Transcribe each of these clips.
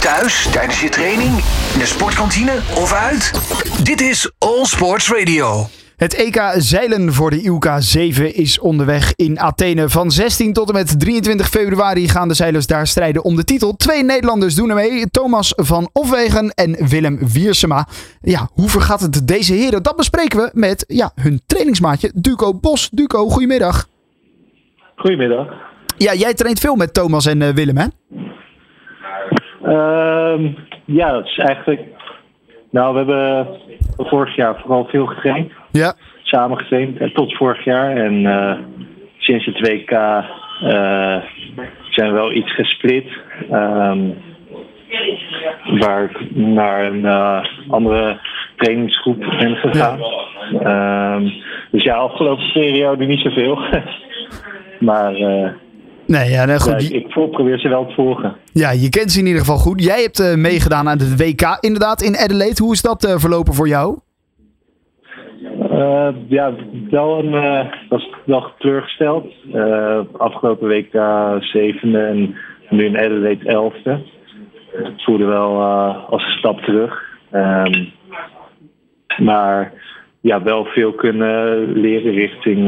Thuis, tijdens je training, in de sportkantine of uit? Dit is All Sports Radio. Het EK zeilen voor de IUK 7 is onderweg in Athene. Van 16 tot en met 23 februari gaan de zeilers daar strijden om de titel. Twee Nederlanders doen er mee. Thomas van Ofwegen en Willem Wiersema. Ja, hoe vergaat het deze heren? Dat bespreken we met ja, hun trainingsmaatje Duco Bos. Duco, goedemiddag. Goedemiddag. Ja, jij traint veel met Thomas en uh, Willem, hè? Uh, ja, dat is eigenlijk... Nou, we hebben vorig jaar vooral veel getraind. Ja. Samen getraind, eh, tot vorig jaar. En uh, sinds het WK uh, zijn we wel iets gesplit. Um, waar ik naar een andere trainingsgroep ben gegaan. Ja. Um, dus ja, afgelopen periode niet zoveel. maar... Nee, ja, goed. Ja, ik, ik probeer ze wel te volgen. Ja, je kent ze in ieder geval goed. Jij hebt uh, meegedaan aan het WK inderdaad in Adelaide. Hoe is dat uh, verlopen voor jou? Uh, ja, wel een, was wel teleurgesteld. afgelopen WK zevende en nu in Adelaide elfde. Het voelde wel als een stap terug. Um, maar ja, wel veel kunnen leren richting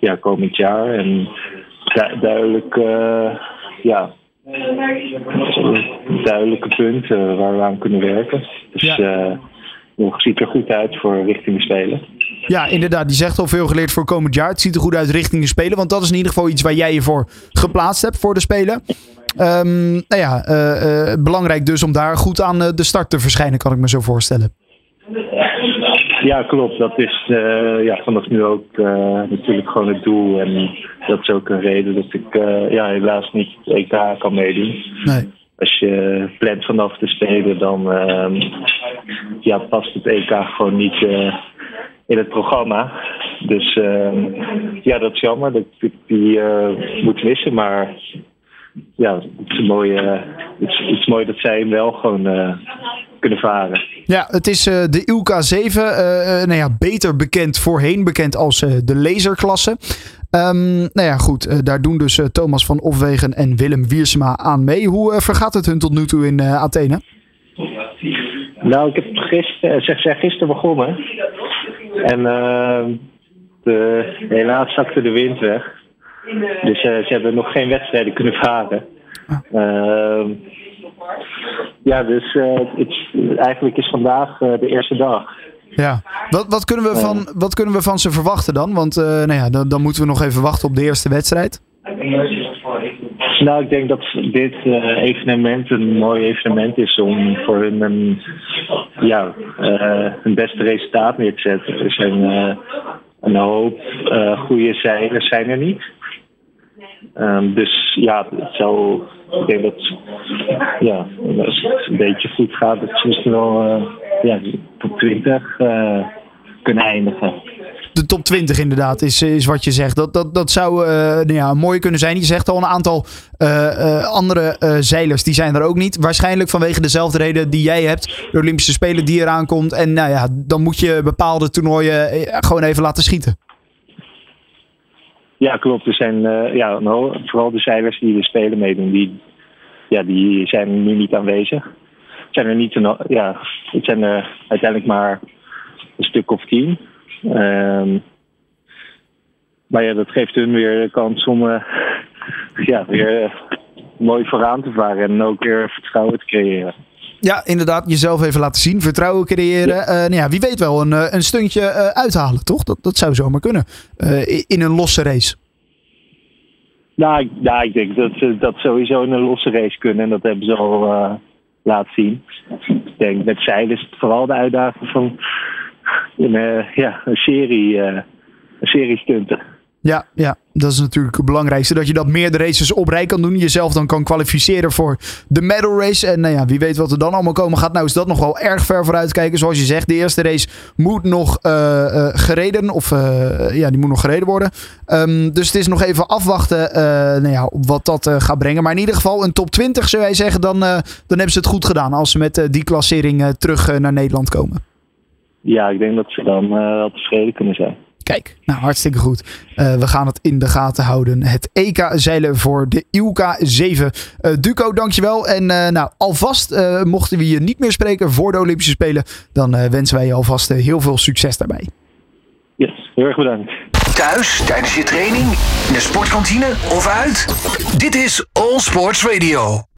ja, komend jaar. En duidelijk, uh, ja, duidelijke punten waar we aan kunnen werken. Dus ja. het ziet er goed uit voor richting de Spelen. Ja, inderdaad. Die zegt al veel geleerd voor komend jaar. Het ziet er goed uit richting de Spelen. Want dat is in ieder geval iets waar jij je voor geplaatst hebt voor de Spelen. Um, nou ja, uh, belangrijk dus om daar goed aan de start te verschijnen, kan ik me zo voorstellen. Ja, klopt. Dat is uh, ja, vanaf nu ook uh, natuurlijk gewoon het doel. En dat is ook een reden dat ik uh, ja, helaas niet het EK kan meedoen. Nee. Als je plant vanaf te spelen, dan ja, past het EK gewoon niet in het programma. Dus ja, dat is jammer dat ik die moet missen. Maar ja, het is, mooi, het is, het is mooi dat zij hem wel gewoon kunnen varen. Ja, het is uh, de ILK 7, uh, nou ja, beter bekend voorheen bekend als uh, de laserklasse. Um, nou ja, goed, daar doen dus Thomas van Ofwegen en Willem Wiersema aan mee. Hoe vergaat het hun tot nu toe in Athene? Nou, ik heb gisteren, zeg, zeg, gisteren begonnen. En de, helaas zakte de wind weg. Dus ze hebben nog geen wedstrijden kunnen varen. Ah. Ja, dus uh, het, eigenlijk is vandaag uh, de eerste dag. Ja, wat, wat, kunnen we van, wat kunnen we van ze verwachten dan? Want uh, nou ja, dan, dan, moeten we nog even wachten op de eerste wedstrijd. Nou, ik denk dat dit evenement een mooi evenement is om voor hun een, ja, hun beste resultaat neer te zetten. Er zijn een hoop goede zeilers zijn er niet. Um, dus ja, het ik denk dat ja, als het een beetje goed gaat, dat ze misschien wel uh, ja, top 20 uh, kunnen eindigen. De top 20 inderdaad is, is wat je zegt. Dat, dat, dat zou nou ja, mooi kunnen zijn. Je zegt al een aantal andere zeilers, die zijn er ook niet. Waarschijnlijk vanwege dezelfde reden die jij hebt. De Olympische Spelen die eraan komt. En nou ja, dan moet je bepaalde toernooien gewoon even laten schieten. Ja, klopt. Er zijn uh, ja, vooral de zeilers die de Spelen meedoen, die, ja, die zijn nu niet aanwezig. Het zijn er niet, ja, het zijn er uiteindelijk maar een stuk of tien. Um, maar ja, dat geeft hun weer de kans om uh, ja, weer mooi vooraan te varen en ook weer vertrouwen te creëren. Ja, inderdaad. Jezelf even laten zien. Vertrouwen creëren. Ja. Uh, nou ja, wie weet wel een, een stuntje uh, uithalen, toch? Dat, dat zou zomaar kunnen. Uh, in een losse race. Nou, ik, nou, ik denk dat ze dat sowieso in een losse race kunnen. En dat hebben ze al laten zien. Ik denk met zeilen is het vooral de uitdaging van een, ja, een serie, een serie stunten. Ja, ja, dat is natuurlijk het belangrijkste. Dat je dat meerdere races op rij kan doen. Jezelf dan kan kwalificeren voor de medal race. En nou ja, wie weet wat er dan allemaal komen gaat. Nou is dat nog wel erg ver vooruit kijken. Zoals je zegt, de eerste race moet nog uh, uh, gereden. Of uh, ja, die moet nog gereden worden. Um, dus het is nog even afwachten nou ja, wat dat gaat brengen. Maar in ieder geval een top 20 zou jij zeggen. Dan, dan hebben ze het goed gedaan als ze met die klassering terug naar Nederland komen. Ja, ik denk dat ze dan wel tevreden kunnen zijn. Kijk, nou hartstikke goed. Uh, we gaan het in de gaten houden. Het EK zeilen voor de ILK 7. Uh, Duco, dankjewel. En uh, nou, alvast mochten we je niet meer spreken voor de Olympische Spelen, dan wensen wij je alvast heel veel succes daarbij. Yes, heel erg bedankt. Thuis, tijdens je training, in de sportkantine of uit? Dit is All Sports Radio.